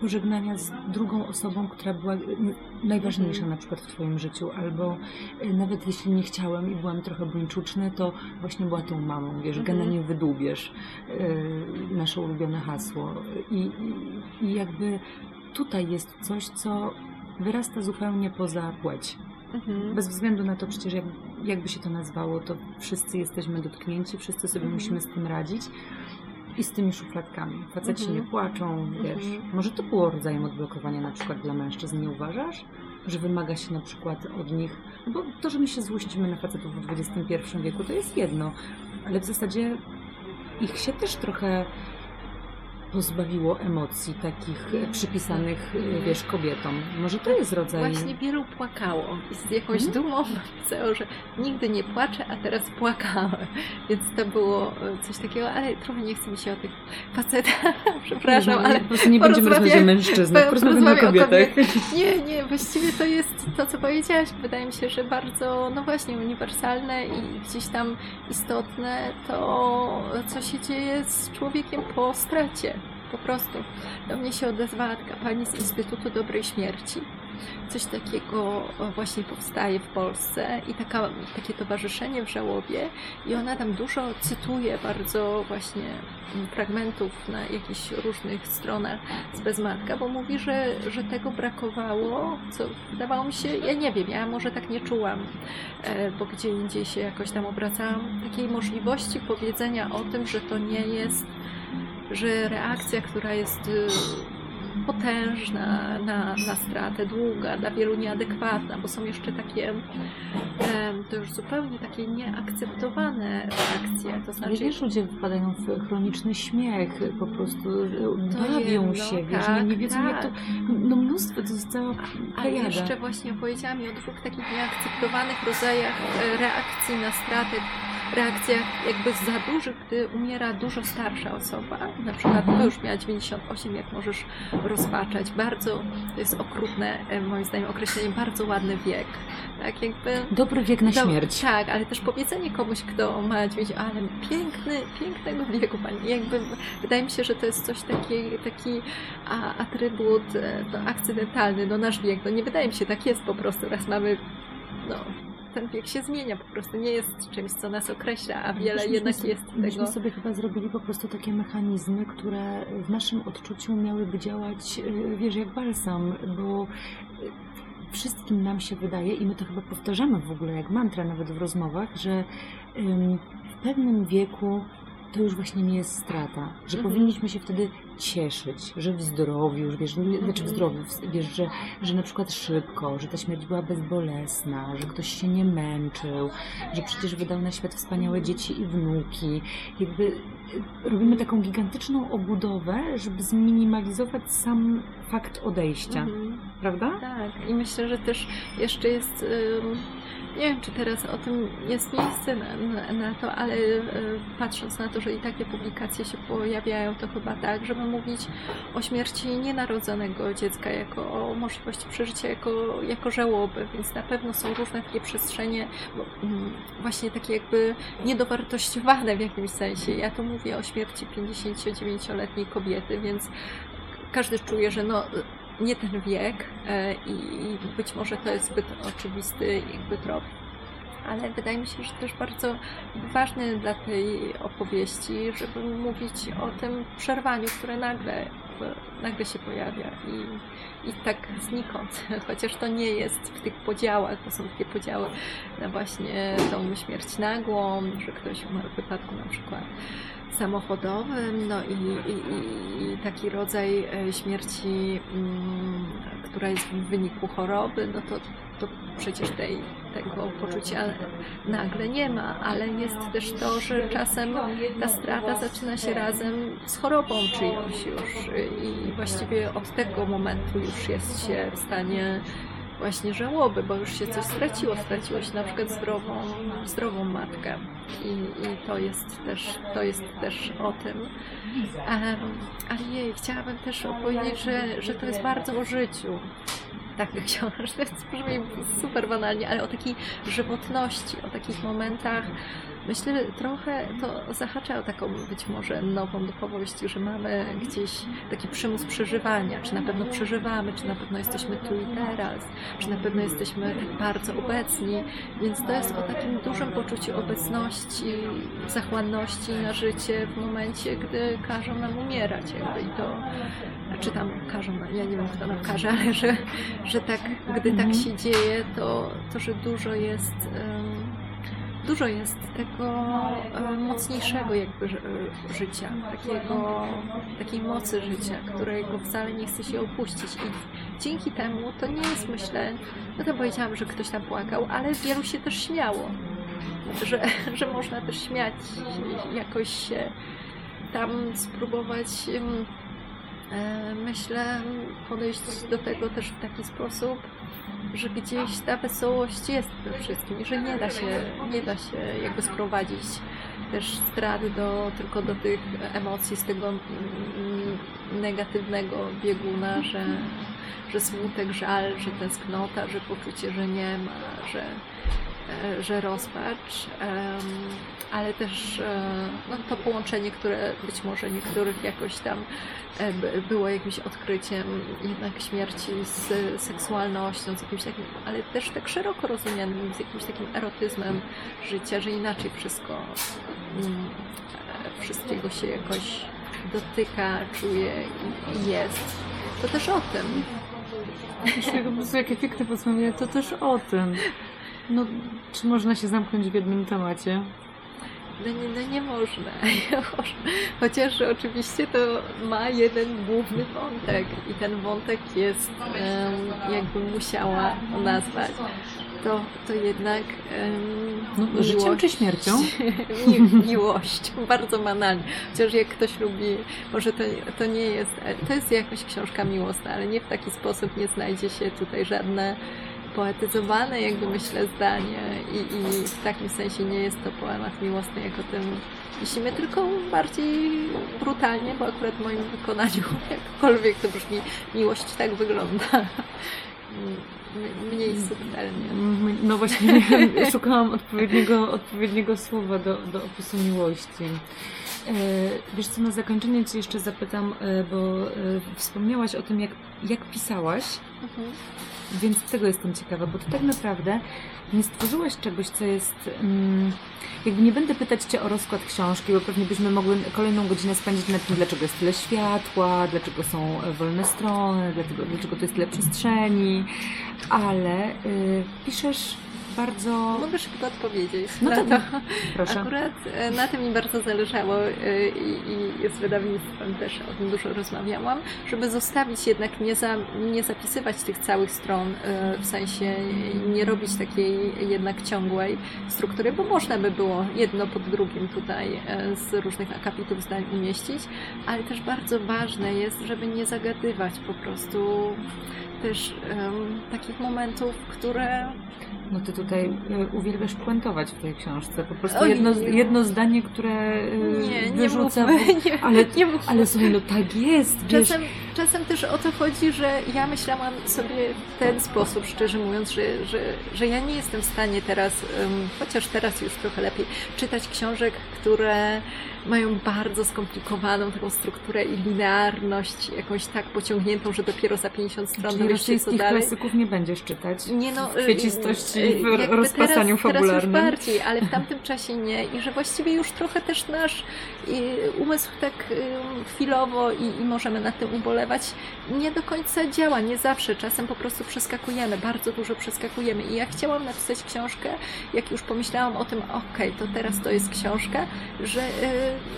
pożegnania z drugą osobą, która była najważniejsza mhm. na przykład w Twoim życiu, albo y, nawet jeśli nie chciałem i byłam trochę buńczuczny, to właśnie była tą mamą, wiesz, mhm. gena nie wydłubiesz, yy, nasze ulubione hasło. I, i, I jakby tutaj jest coś, co wyrasta zupełnie poza płeć. Mhm. Bez względu na to przecież jak, jakby się to nazwało, to wszyscy jesteśmy dotknięci, wszyscy sobie mhm. musimy z tym radzić i z tymi szufladkami. Faceci mhm. nie płaczą, wiesz. Mhm. Może to było rodzajem odblokowania na przykład dla mężczyzn, nie uważasz? Że wymaga się na przykład od nich, no bo to, że my się złościmy na facetów w XXI wieku, to jest jedno, ale w zasadzie ich się też trochę pozbawiło emocji takich e, przypisanych, e, wiesz, kobietom. Może to jest rodzaj... Właśnie wielu płakało i z jakąś Mhm. dumą napisało, że nigdy nie płaczę, a teraz płakałem. Więc to było e, coś takiego, ale trochę nie chce mi się o tych facetach, [LAUGHS] przepraszam, nie, ale po prostu nie będziemy rozmawiać o mężczyznach, porozmawiamy o kobietach. Nie, nie, właściwie to jest to, co powiedziałaś. Wydaje mi się, że bardzo, no właśnie, uniwersalne i gdzieś tam istotne to, co się dzieje z człowiekiem po stracie. Po prostu. Do mnie się odezwała taka pani z Instytutu Dobrej Śmierci. Coś takiego właśnie powstaje w Polsce i taka, takie towarzyszenie w żałobie i ona tam dużo cytuje bardzo właśnie fragmentów na jakichś różnych stronach z Bezmatka, bo mówi, że, że tego brakowało, co wydawało mi się, ja nie wiem, ja może tak nie czułam, e, bo gdzie indziej się jakoś tam obracałam, takiej możliwości powiedzenia o tym, że to nie jest, że reakcja, która jest y, potężna na, na stratę, długa, dla wielu nieadekwatna, bo są jeszcze takie, to już zupełnie takie nieakceptowane reakcje, to znaczy wiesz, ludzie wpadają w chroniczny śmiech, po prostu bawią się, wiesz, tak, nie, nie wiedzą jak to, tak. no mnóstwo, to jest cała A jeszcze właśnie opowiedziała mi o dwóch takich nieakceptowanych rodzajach e, reakcji na stratę. Reakcjach jakby za dużych, gdy umiera dużo starsza osoba. Na przykład no już miała 98, jak możesz rozpaczać. Bardzo, to jest okrutne e, moim zdaniem określenie, bardzo ładny wiek. Tak jakby... Dobry wiek na Do- śmierć. Tak, ale też powiedzenie komuś, kto ma 90, ale piękny, pięknego wieku pani. Jakby wydaje mi się, że to jest coś taki, taki a, atrybut no, akcydentalny, no nasz wiek. No nie wydaje mi się, tak jest po prostu. Raz mamy, no ten wiek się zmienia po prostu, nie jest czymś, co nas określa, a wiele Myśmy jednak jest Myśmy tego. sobie chyba zrobili po prostu takie mechanizmy, które w naszym odczuciu miałyby działać, y, wiesz, jak balsam, bo y, wszystkim nam się wydaje, i my to chyba powtarzamy w ogóle jak mantra nawet w rozmowach, że w pewnym wieku to już właśnie nie jest strata, że Mhm. powinniśmy się wtedy cieszyć, że w zdrowiu, że wiesz, znaczy w zdrowiu, wiesz, że, że na przykład szybko, że ta śmierć była bezbolesna, że ktoś się nie męczył, że przecież wydał na świat wspaniałe dzieci i wnuki. Jakby y, robimy taką gigantyczną obudowę, żeby zminimalizować sam fakt odejścia, Mhm. prawda? Tak, i myślę, że też jeszcze jest, ym, nie wiem czy teraz o tym jest miejsce na, na, na to, ale y, patrząc na to, że i takie publikacje się pojawiają, to chyba tak, żeby mówić o śmierci nienarodzonego dziecka jako o możliwości przeżycia jako, jako żałoby, więc na pewno są różne takie przestrzenie, mm, właśnie takie jakby niedowartościowane w jakimś sensie. Ja tu mówię o śmierci 59-letniej kobiety, więc każdy czuje, że no nie ten wiek e, i być może to jest zbyt oczywisty jakby trop. Ale wydaje mi się, że też bardzo ważne dla tej opowieści, żeby mówić o tym przerwaniu, które nagle, nagle się pojawia i, i tak znikąd. [LAUGHS] Chociaż to nie jest w tych podziałach, bo są takie podziały na właśnie tą śmierć nagłą, że ktoś umarł w wypadku na przykład samochodowym, no i, i, i- i taki rodzaj e, śmierci, mm, która jest w wyniku choroby, no to, to przecież tej, tego poczucia nagle nie ma, ale jest też to, że czasem ta strata zaczyna się razem z chorobą czyjąś już i właściwie od tego momentu już jest się w stanie właśnie żałoby, bo już się coś straciło, straciło się na przykład zdrową, zdrową matkę i, i to jest też, to jest też o tym. Em, ale jej, chciałabym też opowiedzieć, że, że to jest bardzo o życiu. Tak, książka, że to brzmi super banalnie, ale o takiej żywotności, o takich momentach. Myślę, trochę to zahacza o taką być może nową duchowość, że mamy gdzieś taki przymus przeżywania, czy na pewno przeżywamy, czy na pewno jesteśmy tu i teraz, czy na pewno jesteśmy tak bardzo obecni, więc to jest o takim dużym poczuciu obecności, zachłanności na życie w momencie, gdy każą nam umierać jakby i to, czy tam każą, ja nie wiem kto nam każe, ale że, że tak, gdy tak Mhm. się dzieje, to, to że dużo jest dużo jest tego mocniejszego jakby e, życia, takiego, takiej mocy życia, którego wcale nie chce się opuścić i dzięki temu to nie jest myślę, no to powiedziałam, że ktoś tam płakał, ale wielu się też śmiało, że, że można też śmiać jakoś się tam spróbować, myślę, podejść do tego też w taki sposób, że gdzieś ta wesołość jest w tym wszystkim że nie da się, nie da się jakby sprowadzić też strat do, tylko do tych emocji z tego negatywnego bieguna, że, że smutek, żal, że tęsknota, że poczucie, że nie ma, że, e, że rozpacz, ale też e, no, to połączenie, które być może niektórych jakoś tam e, było jakimś odkryciem jednak śmierci z seksualnością, z jakimś takim, ale też tak szeroko rozumianym, z jakimś takim erotyzmem życia, że inaczej wszystko, mm, e, wszystkiego się jakoś dotyka, czuje i, jest. To też o tym. Prostu jakie piękne podsumowanie, to też o tym. No, czy można się zamknąć w jednym temacie? No nie, no nie można. [LAUGHS] Chociaż oczywiście to ma jeden główny wątek i ten wątek jest, em, jakbym musiała nazwać, to, to jednak em, No, życiem czy śmiercią? [LAUGHS] Mi, miłość, bardzo banalnie. Chociaż jak ktoś lubi, może to, to nie jest, to jest jakaś książka miłosna, ale nie w taki sposób nie znajdzie się tutaj żadne poetyzowane, jakby myślę, zdanie i, i w takim sensie nie jest to poemat miłosny, jak o tym myślimy, tylko bardziej brutalnie, bo akurat w moim wykonaniu, [LAUGHS] jakkolwiek to brzmi, miłość tak wygląda. Mniej subtelnie. No właśnie, [LAUGHS] szukałam odpowiedniego, odpowiedniego słowa do, do opisu miłości. E, Wiesz co, na zakończenie Cię jeszcze zapytam, e, bo e, wspomniałaś o tym, jak, jak pisałaś, Mhm. Więc tego jestem ciekawa, bo Ty tak naprawdę nie stworzyłaś czegoś, co jest... Mm, jakby nie będę pytać Cię o rozkład książki, bo pewnie byśmy mogły kolejną godzinę spędzić nad tym, dlaczego jest tyle światła, dlaczego są wolne strony, dlaczego, dlaczego to jest tyle przestrzeni, ale y, piszesz bardzo... Mogę szybko odpowiedzieć No na to [LAUGHS] to. proszę. Akurat e, na tym mi bardzo zależało e, i, i z wydawnictwem też o tym dużo rozmawiałam, żeby zostawić jednak, nie, za, nie zapisywać tych całych stron, e, w sensie nie robić takiej jednak ciągłej struktury, bo można by było jedno pod drugim tutaj z różnych akapitów zdań umieścić, ale też bardzo ważne jest, żeby nie zagadywać po prostu też em, takich momentów, które No Ty tutaj y, uwielbiasz puentować w tej książce. Po prostu Oj, jedno, nie. jedno zdanie, które y, nie, nie wyrzuca... mówmy, [LAUGHS] nie, ale- nie mówmy. Ale słuchaj, no tak jest, wiesz... Czasem, czasem też o to chodzi, że ja myślałam sobie w ten sposób, szczerze mówiąc, że, że, że ja nie jestem w stanie teraz, em, chociaż teraz już trochę lepiej, czytać książek, które mają bardzo skomplikowaną taką strukturę i linearność, jakąś tak pociągniętą, że dopiero za 50 stron Czyli rosyjskich dalej. klasyków nie będziesz czytać. Nie no, w kwiecistości y, w y, jakby rozpasaniu teraz, Teraz fabularnym. już bardziej, ale w [LAUGHS] tamtym czasie nie i że właściwie już trochę też nasz y, umysł tak chwilowo i, i możemy nad tym ubolewać, nie do końca działa, nie zawsze, czasem po prostu przeskakujemy, bardzo dużo przeskakujemy i ja chciałam napisać książkę, jak już pomyślałam o tym, okej, to teraz to jest książka, że,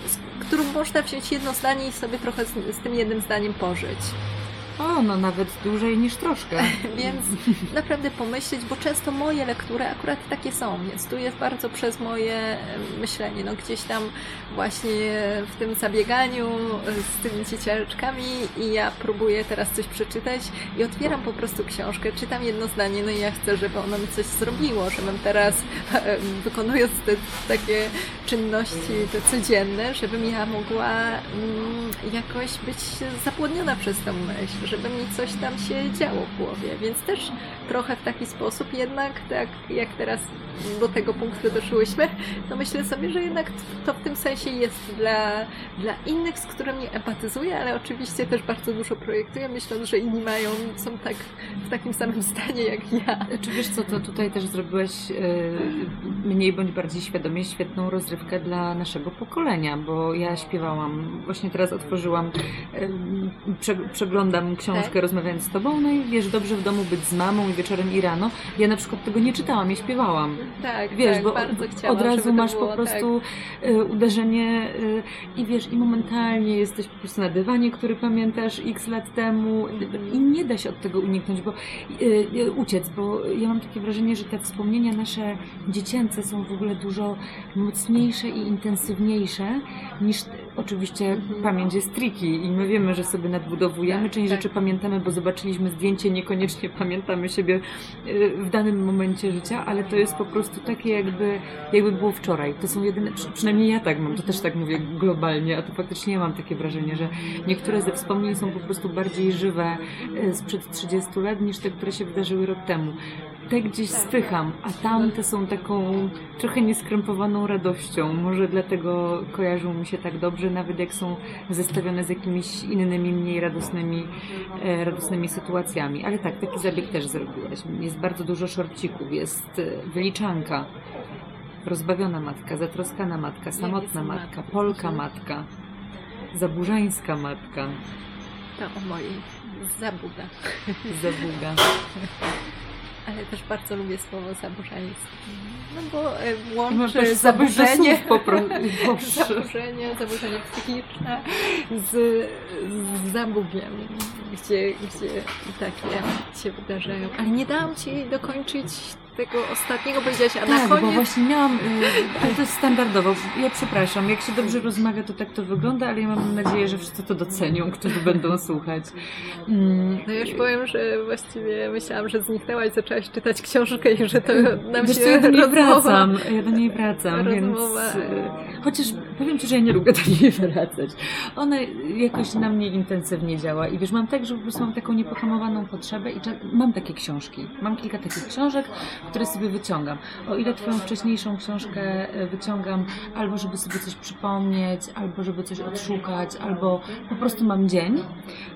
z którą można wziąć jedno zdanie i sobie trochę z, z tym jednym zdaniem pożyć. O, no nawet dłużej niż troszkę. [LAUGHS] Więc naprawdę pomyśleć, bo często moje lektury akurat takie są, więc tu jest bardzo przez moje myślenie, no gdzieś tam właśnie w tym zabieganiu e, z tymi dzieciaczkami i ja próbuję teraz coś przeczytać i otwieram po prostu książkę, czytam jedno zdanie, no i ja chcę, żeby ono mi coś zrobiło, żebym teraz wykonując te takie czynności te codzienne, żebym ja mogła mm, jakoś być zapłodniona przez tą myśl, żeby mi coś tam się działo w głowie, więc też trochę w taki sposób jednak, tak jak teraz do tego punktu doszłyśmy, no myślę sobie, że jednak to w tym sensie jest dla, dla innych, z którymi empatyzuję, ale oczywiście też bardzo dużo projektuję, myśląc, że inni mają, są tak w takim samym stanie jak ja. Czy wiesz co, to tutaj też zrobiłeś e, mniej bądź bardziej świadomie świetną rozrywkę dla naszego pokolenia, bo ja śpiewałam, właśnie teraz otworzyłam, e, prze, przeglądam książkę Tak. rozmawiając z tobą, no i wiesz, dobrze w domu być z mamą i wieczorem i rano. Ja na przykład tego nie czytałam, ja śpiewałam. Tak, Wiesz, tak, bo bardzo chciałam, od razu masz było, po prostu y, uderzenie y, i wiesz, i momentalnie jesteś po prostu na dywanie, który pamiętasz x lat temu i nie da się od tego uniknąć, bo y, uciec, bo ja mam takie wrażenie, że te wspomnienia nasze dziecięce są w ogóle dużo mocniejsze i intensywniejsze niż oczywiście Mhm. pamięć jest tricky i my wiemy, że sobie nadbudowujemy. Tak, Część tak. rzeczy pamiętamy, bo zobaczyliśmy zdjęcie, niekoniecznie pamiętamy siebie y, w danym momencie życia, ale to jest po prostu takie jakby, jakby było wczoraj. To są jedyne, przy- przynajmniej ja tak mam, to też tak mówię globalnie, a to faktycznie ja mam takie wrażenie, że niektóre ze wspomnień są po prostu bardziej żywe y, sprzed 30 lat niż te, które się wydarzyły rok temu. Te gdzieś spycham, a tamte są taką trochę nieskrępowaną radością. Może dlatego kojarzą mi się tak dobrze, nawet jak są zestawione z jakimiś innymi, mniej radosnymi, radosnymi sytuacjami. Ale tak, taki zabieg też zrobiłaś. Jest bardzo dużo szorcików, jest e, wyliczanka, rozbawiona matka, zatroskana matka, samotna matka, polka matka, zaburzańska matka, To o mojej zabuda. zabuga. [LAUGHS] Ale też bardzo lubię słowo zaburzańskie. No bo e, łączy zaburzenie [LAUGHS] zaburzenie, zaburzenie psychiczne z, z zabugiem, gdzie, gdzie takie się wydarzają. Ale nie dałam Ci dokończyć tego ostatniego, powiedziałaś, a na Tak, bo właśnie miałam, y, ale to jest standardowo. Ja przepraszam, jak się dobrze rozmawia, to tak to wygląda, ale ja mam nadzieję, że wszyscy to docenią, którzy będą słuchać. Mm, No już powiem, że właściwie myślałam, że zniknęłaś, zaczęłaś czytać książkę i że to nam Wiesz się co, ja do niej rozmowa- wracam, ja do niej wracam, rozmowa. więc... y, Chociaż powiem Ci, że ja nie lubię do niej wracać. Ona jakoś na mnie intensywnie działa i wiesz, mam tak, że po prostu mam taką niepohamowaną potrzebę i mam takie książki. Mam kilka takich książek, które sobie wyciągam. O ile Twoją wcześniejszą książkę e, wyciągam albo żeby sobie coś przypomnieć, albo żeby coś odszukać, albo po prostu mam dzień,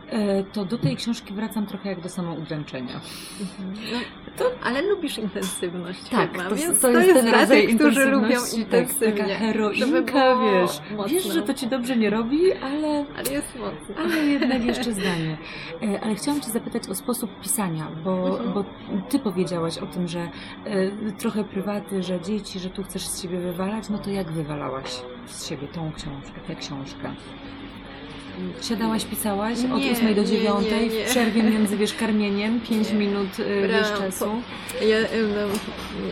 e, to do tej książki wracam trochę jak do samoudręczenia. No, to, ale lubisz intensywność Tak, chyba, to, więc to, jest ten dla rodzaj tych, którzy lubią intensywnie. Tak, taka heroinka, wiesz. mocno. Wiesz, że to ci dobrze nie robi, ale, Ale jest mocno. ale jednak jeszcze zdanie. E, Ale chciałam cię zapytać o sposób pisania, bo, Mhm. bo ty powiedziałaś o tym, że trochę prywaty, że dzieci, że tu chcesz z siebie wywalać, no to jak wywalałaś z siebie tą książkę, tę książkę? Siadałaś, pisałaś od Nie, 8 do nie, 9 nie, nie. w przerwie między wiesz, karmieniem, 5 minut e, wiesz, czasu. Ja em, no,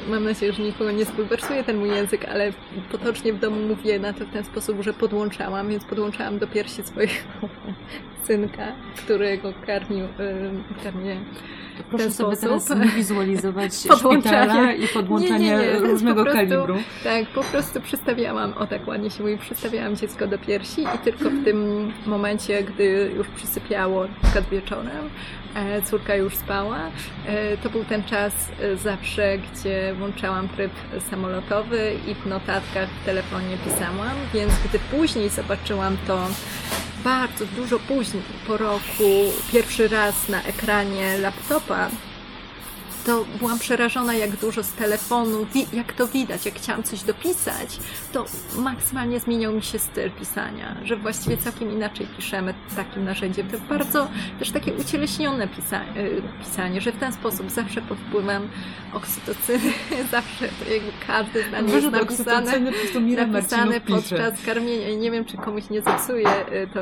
mam nadzieję, że nikogo nie zbulwersuje ten mój język, ale potocznie w domu mówię na to w ten sposób, że podłączałam, więc podłączałam do piersi swojego [LAUGHS] synka, którego karmił, em, karmię Proszę ten sobie sposób. teraz wizualizować [LAUGHS] szpitala i podłączania Nie, nie, nie, różnego prostu- kalibru. Tak, po prostu przystawiałam, o tak ładnie się mówi, przystawiałam dziecko do piersi i tylko w tym momencie, gdy już przysypiało, na przykład wieczorem, córka już spała, e, to był ten czas e, zawsze, gdzie włączałam tryb samolotowy i w notatkach w telefonie pisałam, więc gdy później zobaczyłam to bardzo dużo później, po roku, pierwszy raz na ekranie laptopa, to byłam przerażona, jak dużo z telefonu, jak to widać, jak chciałam coś dopisać, to maksymalnie zmieniał mi się styl pisania, że właściwie całkiem inaczej piszemy takim narzędziem. To bardzo też takie ucieleśnione pisa- y, pisanie, że w ten sposób zawsze pod wpływem oksytocyny, [LAUGHS] zawsze jakby każde zdanie jest Może do napisane napisane podczas karmienia. I nie wiem, czy komuś nie zepsuje y, to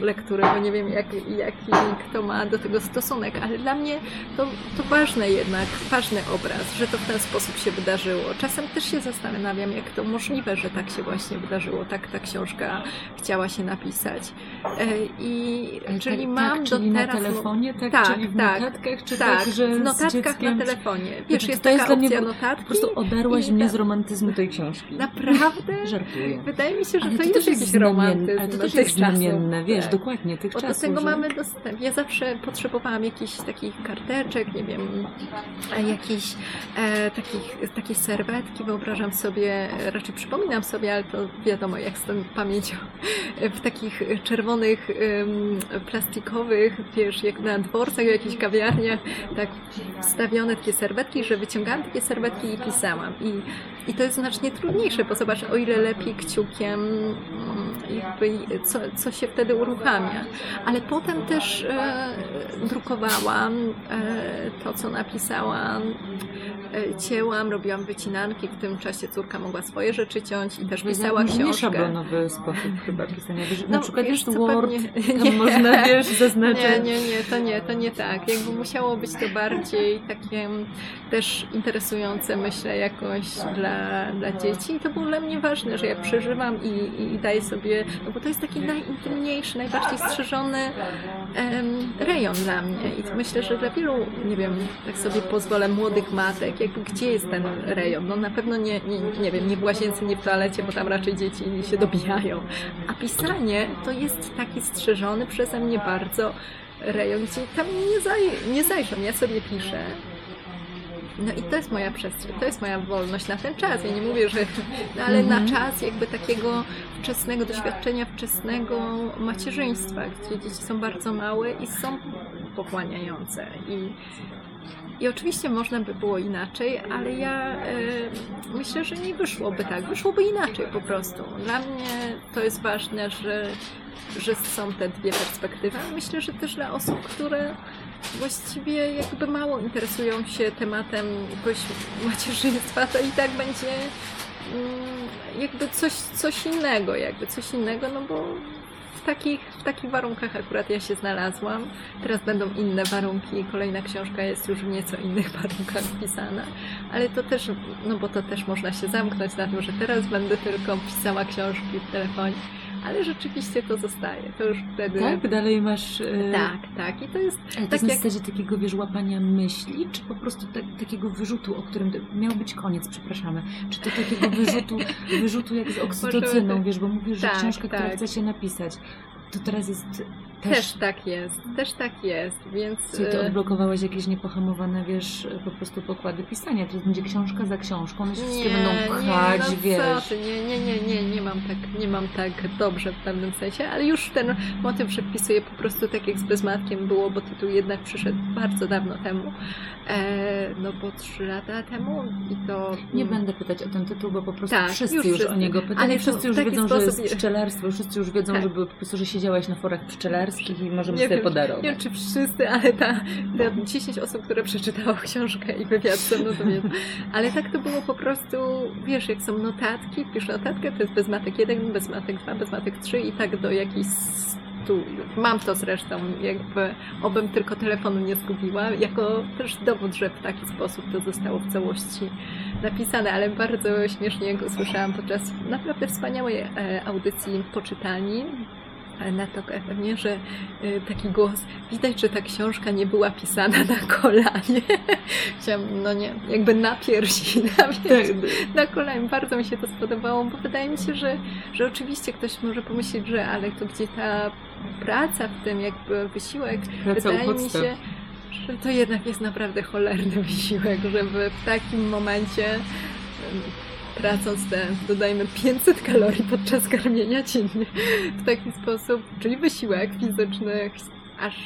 lektury, bo nie wiem, jak, jaki kto ma do tego stosunek, ale dla mnie to, to ważne jednak, ważny obraz, że to w ten sposób się wydarzyło. Czasem też się zastanawiam, jak to możliwe, że tak się właśnie wydarzyło, tak ta książka chciała się napisać. E, I Ale czyli tak, mam tak, do czyli na teraz... telefonie, tak, Tak, czyli w tak, notatkach, czy tak, tak, że w notatkach dzieckiem... na telefonie. Wiesz, to jest to jest taka dla mnie opcja notatki. Po prostu odarłaś i mnie ta- z romantyzmu tej książki. Naprawdę? Żartuję. Wydaje mi się, że Ale to, to jest jakiś jest romantyzm ale to do też jest czasów. znamienne, wiesz, Tak. dokładnie, tych Bo do czasów. tego że- mamy dostęp. Ja zawsze potrzebowałam jakichś takich karteczek, nie wiem, jakichś e, takich, takiej serwetki, wyobrażam sobie, e, raczej przypominam sobie, ale to wiadomo, jak z tą pamięcią, e, w takich czerwonych, plastikowych, wiesz, jak na dworcach, w jakichś kawiarniach, tak wstawione takie serwetki, że wyciągałam takie serwetki i pisałam. I, i to jest znacznie trudniejsze, bo zobacz, o ile lepiej kciukiem, mm, jakby, co, co się wtedy uruchamia. Ale potem też e, drukowałam e, to, co napisałam, e, cięłam, robiłam wycinanki, w tym czasie córka mogła swoje rzeczy ciąć i też pisała Nie książkę. szablonowy sposób chyba pisania. Wiesz, No, na przykład wiesz jest Word, pewnie- tam [LAUGHS] nie. można, wiesz, zaznaczyć. Nie, nie, nie, to nie, to nie tak. Jakby musiało być to bardziej takie też interesujące, myślę, jakoś dla, dla dzieci. I to było dla mnie ważne, że ja przeżywam i, i daję sobie no bo to jest taki najintymniejszy, najbardziej strzeżony em, rejon dla mnie i myślę, że dla wielu, nie wiem, tak sobie pozwolę, młodych matek, jakby gdzie jest ten rejon? No na pewno nie, nie, nie wiem, nie w łazience, nie w toalecie, bo tam raczej dzieci się dobijają. A pisanie to jest taki strzeżony przeze mnie bardzo rejon, gdzie tam nie, zaj nie zajrzą, ja sobie piszę. No i to jest moja przestrzeń, to jest moja wolność na ten czas. Ja nie mówię, że. No ale Mhm. na czas jakby takiego wczesnego doświadczenia, wczesnego macierzyństwa, gdzie dzieci są bardzo małe i są pochłaniające. I, i oczywiście można by było inaczej, ale ja e, myślę, że nie wyszłoby tak. Wyszłoby inaczej po prostu. Dla mnie to jest ważne, że, że są te dwie perspektywy. Myślę, że też dla osób, które właściwie jakby mało interesują się tematem jakoś macierzyństwa, to i tak będzie mm, jakby coś, coś innego, jakby coś innego, no bo w takich, w takich warunkach akurat ja się znalazłam. Teraz będą inne warunki, kolejna książka jest już w nieco innych [LAUGHS] warunkach pisana, ale to też, no bo to też można się zamknąć na tym, że teraz będę tylko pisała książki w telefonie, ale rzeczywiście to zostaje, to już wtedy... Tak? Dalej masz... e, Tak, tak. I to jest Ale to tak jest na jak zasadzie takiego, wiesz, łapania myśli, czy po prostu tak, takiego wyrzutu, o którym miał być koniec, przepraszamy. Czy to takiego wyrzutu, [LAUGHS] wyrzutu jak z oksytocyną, wiesz, bo mówisz, że Tak, książka, tak. chce się napisać, to teraz jest też... też tak jest, też tak jest, więc Czyli ty e, odblokowałeś jakieś niepohamowane, wiesz, po prostu pokłady pisania. To będzie książka za książką, one się wszystkie będą pchać, nie, no wiesz. Co nie, nie, nie, nie, nie mam tak, nie mam tak dobrze w pewnym sensie, ale już ten motyw przepisuję po prostu tak jak z Bezmatkiem było, bo tytuł jednak przyszedł bardzo dawno temu, e, no bo trzy lata temu i to... Nie będę pytać o ten tytuł, bo po prostu Tak, wszyscy już wszyscy. o niego pytają. Ale wszyscy już wiedzą, że sposób jest je- pszczelarstwo, wszyscy już wiedzą, Tak. że były, po prostu, że siedziałaś na forach pszczelarskich i możemy Nie sobie wiem, podarować. Nie wiem, czy wszyscy, ale ta, ta 10 osób, które przeczytało książkę i wywiad ze mną, to wiedzą. Ale tak to było po prostu, wiesz, jak są notatki, wpisz notatkę, to jest bezmatek 1, bezmatek 2, bezmatek 3 i tak do jakiejś. Mam to zresztą, jakby obym tylko telefonu nie zgubiła, jako też dowód, że w taki sposób to zostało w całości napisane, ale bardzo śmiesznie go słyszałam podczas naprawdę wspaniałej e, audycji poczytani na to pewnie, że y, taki głos, widać, że ta książka nie była pisana na kolanie. [LAUGHS] Chciałam, no nie, jakby na piersi, na, piersi, na kolanie. Bardzo mi się to spodobało, bo wydaje mi się, że, że oczywiście ktoś może pomyśleć, że ale to gdzie ta praca w tym, jakby wysiłek, Praca wydaje mi się, że to jednak jest naprawdę cholerny wysiłek, żeby w takim momencie tracąc te, dodajmy, 500 kalorii podczas karmienia dziennie w taki sposób, czyli wysiłek fizyczny, aż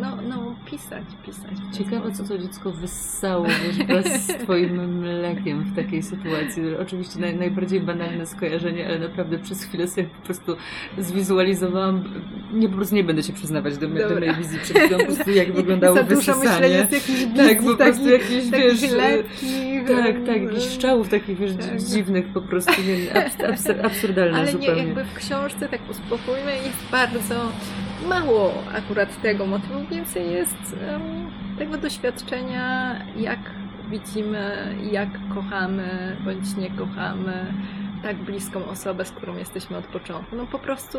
no, no pisać, pisać. Ciekawe, co to dziecko wyssało wiesz, wraz z [LAUGHS] twoim mlekiem w takiej sytuacji. Oczywiście naj, najbardziej banalne skojarzenie, ale naprawdę przez chwilę sobie po prostu zwizualizowałam. Nie, po prostu nie będę się przyznawać do, do mojej wizji przed chwilą, po prostu jak [LAUGHS] wyglądało wysysanie. jest jakichś Tak, po prostu takich, jakieś, takich wiesz, lekkich, Tak, em, tak, jakichś szczałów takich, wiesz, Tak. dziwnych po prostu, nie, abs, abs, absurdalne Ale nie, zupełnie. jakby w książce, tak uspokójmy, jest bardzo mało akurat tego motywu, więcej jest tego doświadczenia, jak widzimy, jak kochamy bądź nie kochamy tak bliską osobę, z którą jesteśmy od początku. No po prostu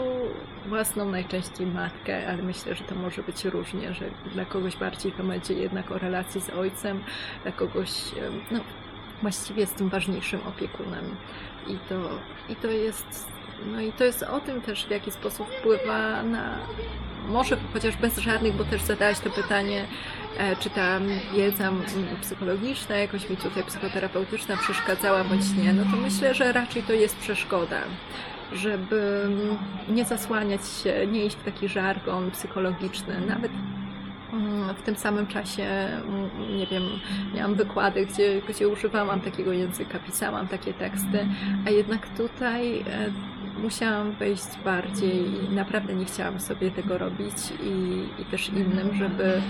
własną najczęściej matkę, ale myślę, że to może być różnie, że dla kogoś bardziej to będzie jednak o relacji z ojcem, dla kogoś, no właściwie jest tym ważniejszym opiekunem. I to, i to jest no i to jest o tym też, w jaki sposób wpływa na, może chociaż bez żadnych, bo też zadałaś to pytanie, e, czy ta wiedza psychologiczna, jakoś mi tutaj psychoterapeutyczna przeszkadzała bądź nie, no to myślę, że raczej to jest przeszkoda, żeby nie zasłaniać się, nie iść w taki żargon psychologiczny, nawet mm, w tym samym czasie, mm, nie wiem, miałam wykłady, gdzie, gdzie używałam takiego języka, pisałam takie teksty, a jednak tutaj e, musiałam wejść bardziej i naprawdę nie chciałam sobie tego robić i, i też innym, żeby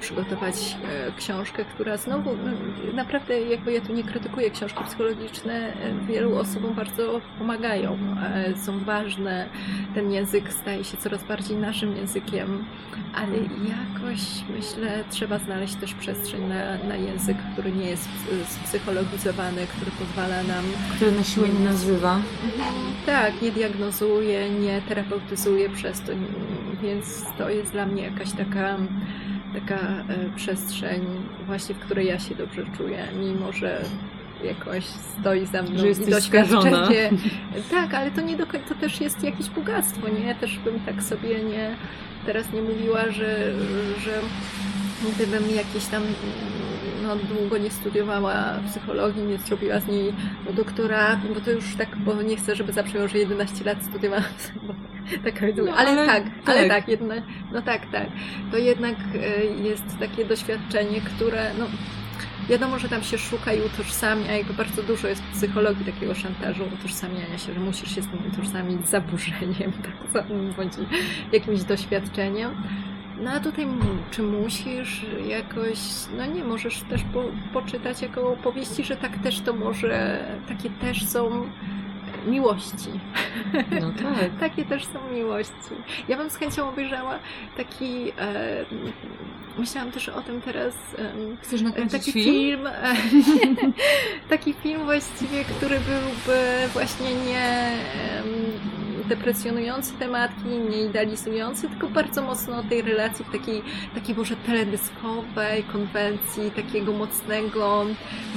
przygotować e, książkę, która znowu, no, naprawdę jakby ja tu nie krytykuję, książki psychologiczne e, wielu osobom bardzo pomagają, e, są ważne, ten język staje się coraz bardziej naszym językiem, ale jakoś myślę, trzeba znaleźć też przestrzeń na, na język, który nie jest ps- spsychologizowany, który pozwala nam Który na siłę nie nazywa. tak, nie diagnozuje, nie terapeutyzuje przez to, więc to jest dla mnie jakaś taka, taka e, przestrzeń właśnie, w której ja się dobrze czuję, mimo że jakoś stoi za mną Że i doświadczenie. [LAUGHS] Tak, ale to nie do to też jest jakieś bogactwo, nie? Też bym tak sobie nie, teraz nie mówiła, że, że gdybym jakieś tam no, długo nie studiowała psychologii, nie zrobiła z niej doktoratu, bo to już tak, bo nie chcę, żeby zabrzmiało, że 11 lat studiowałam [LAUGHS] psychologię. Taka No, ale, ale tak, ale tak. tak, jedna, no tak, tak. To jednak e, jest takie doświadczenie, które no, Wiadomo, że tam się szuka i utożsamia, jakby bardzo dużo jest w psychologii takiego szantażu, utożsamiania się, że musisz się z tym utożsamić z zaburzeniem, [LAUGHS] tak bądź jakimś doświadczeniem. No a tutaj czy musisz jakoś, no nie, możesz też po, poczytać jako opowieści, że tak też to może, takie też są miłości. No tak. [LAUGHS] Takie też są miłości. Ja bym z chęcią obejrzała taki, e, myślałam też o tym teraz, em, Chcesz nakręcić taki film? film, e, [LAUGHS] taki film właściwie, który byłby właśnie nie em, depresjonujący tematki, nie idealizujący, tylko bardzo mocno tej relacji w takiej, takiej może teledyskowej konwencji, takiego mocnego,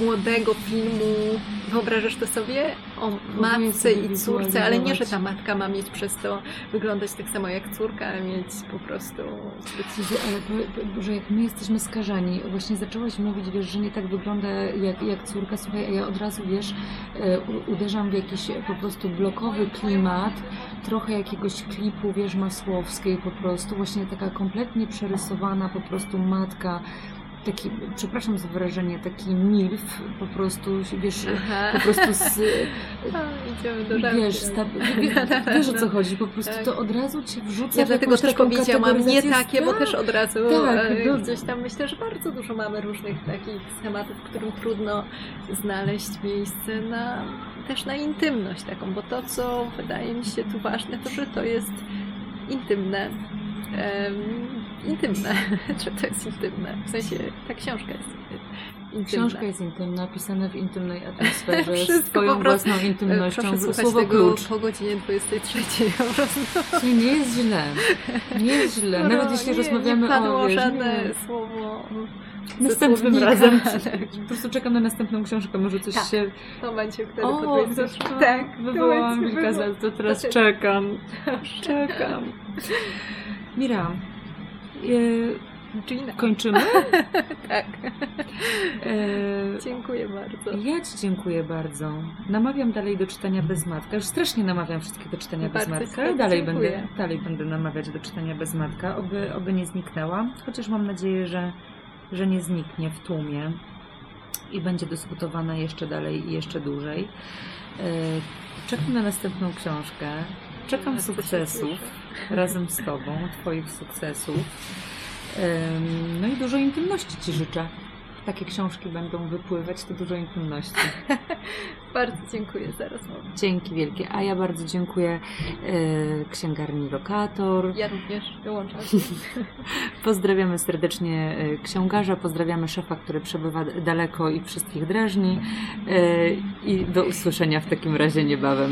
młodego filmu. Wyobrażasz to sobie? O matce i córce, ale nie, że ta matka ma mieć przez to wyglądać tak samo jak córka, a mieć po prostu Jezu, ale po- po- że jak my jesteśmy skażani, właśnie zaczęłaś mówić, wiesz, że nie tak wygląda jak, jak córka, słuchaj, a ja od razu, wiesz, e, uderzam w jakiś po prostu blokowy klimat, trochę jakiegoś klipu, wiesz, Masłowskiej po prostu, właśnie taka kompletnie przerysowana po prostu matka, taki, przepraszam za wyrażenie, taki milf, po prostu, wiesz, Aha. po prostu z, [LAUGHS] A, do wiesz, sta, [LAUGHS] wiesz o co chodzi, po prostu Tak. to od razu cię wrzuca Ja w dlatego też powiedziałam nie takie, bo też od razu Tak, e, no. gdzieś tam myślę, że bardzo dużo mamy różnych takich schematów, w którym trudno znaleźć miejsce na też na intymność taką, bo to, co wydaje mi się tu ważne, to że to jest intymne. Intymne, [LAUGHS] że to jest intymne. W sensie ta książka jest intymna. Książka jest intymna, pisana w intymnej atmosferze, [LAUGHS] z prostu. własną intymnością, Proszę słowo tego klucz. po godzinie 23 po prostu. Słuchaj, nie jest źle, nie jest źle, nawet No, jeśli nie, rozmawiamy nie o... Wiesz, żadne nie. słowo Następnym [LAUGHS] razem po prostu czekam na następną książkę, może coś Tak. się... W momencie, wtedy O, podpowiedzieć. to, Tak, wywołałam za to teraz Znaczy- czekam, czekam. Mira, e, Gina. kończymy? [LAUGHS] Tak. E, Dziękuję bardzo. Ja Ci dziękuję bardzo. Namawiam dalej do czytania bez matka. Już strasznie namawiam wszystkich do czytania bez Bardzo matka, ci ale dalej dziękuję. będę, dalej będę namawiać do czytania bez matka, oby, oby nie zniknęła. Chociaż mam nadzieję, że, że nie zniknie w tłumie i będzie dyskutowana jeszcze dalej i jeszcze dłużej. E, Czekam na następną książkę. Czekam sukcesów. Razem z Tobą, Twoich sukcesów. No i dużo intymności Ci życzę. Takie książki będą wypływać, to dużo intymności. [LAUGHS] Bardzo dziękuję za rozmowę. Dzięki wielkie. A ja bardzo dziękuję e, księgarni Lokator. Ja również dołączam. [LAUGHS] Pozdrawiamy serdecznie e, księgarza, pozdrawiamy szefa, który przebywa daleko i wszystkich drażni. E, I do usłyszenia w takim razie niebawem.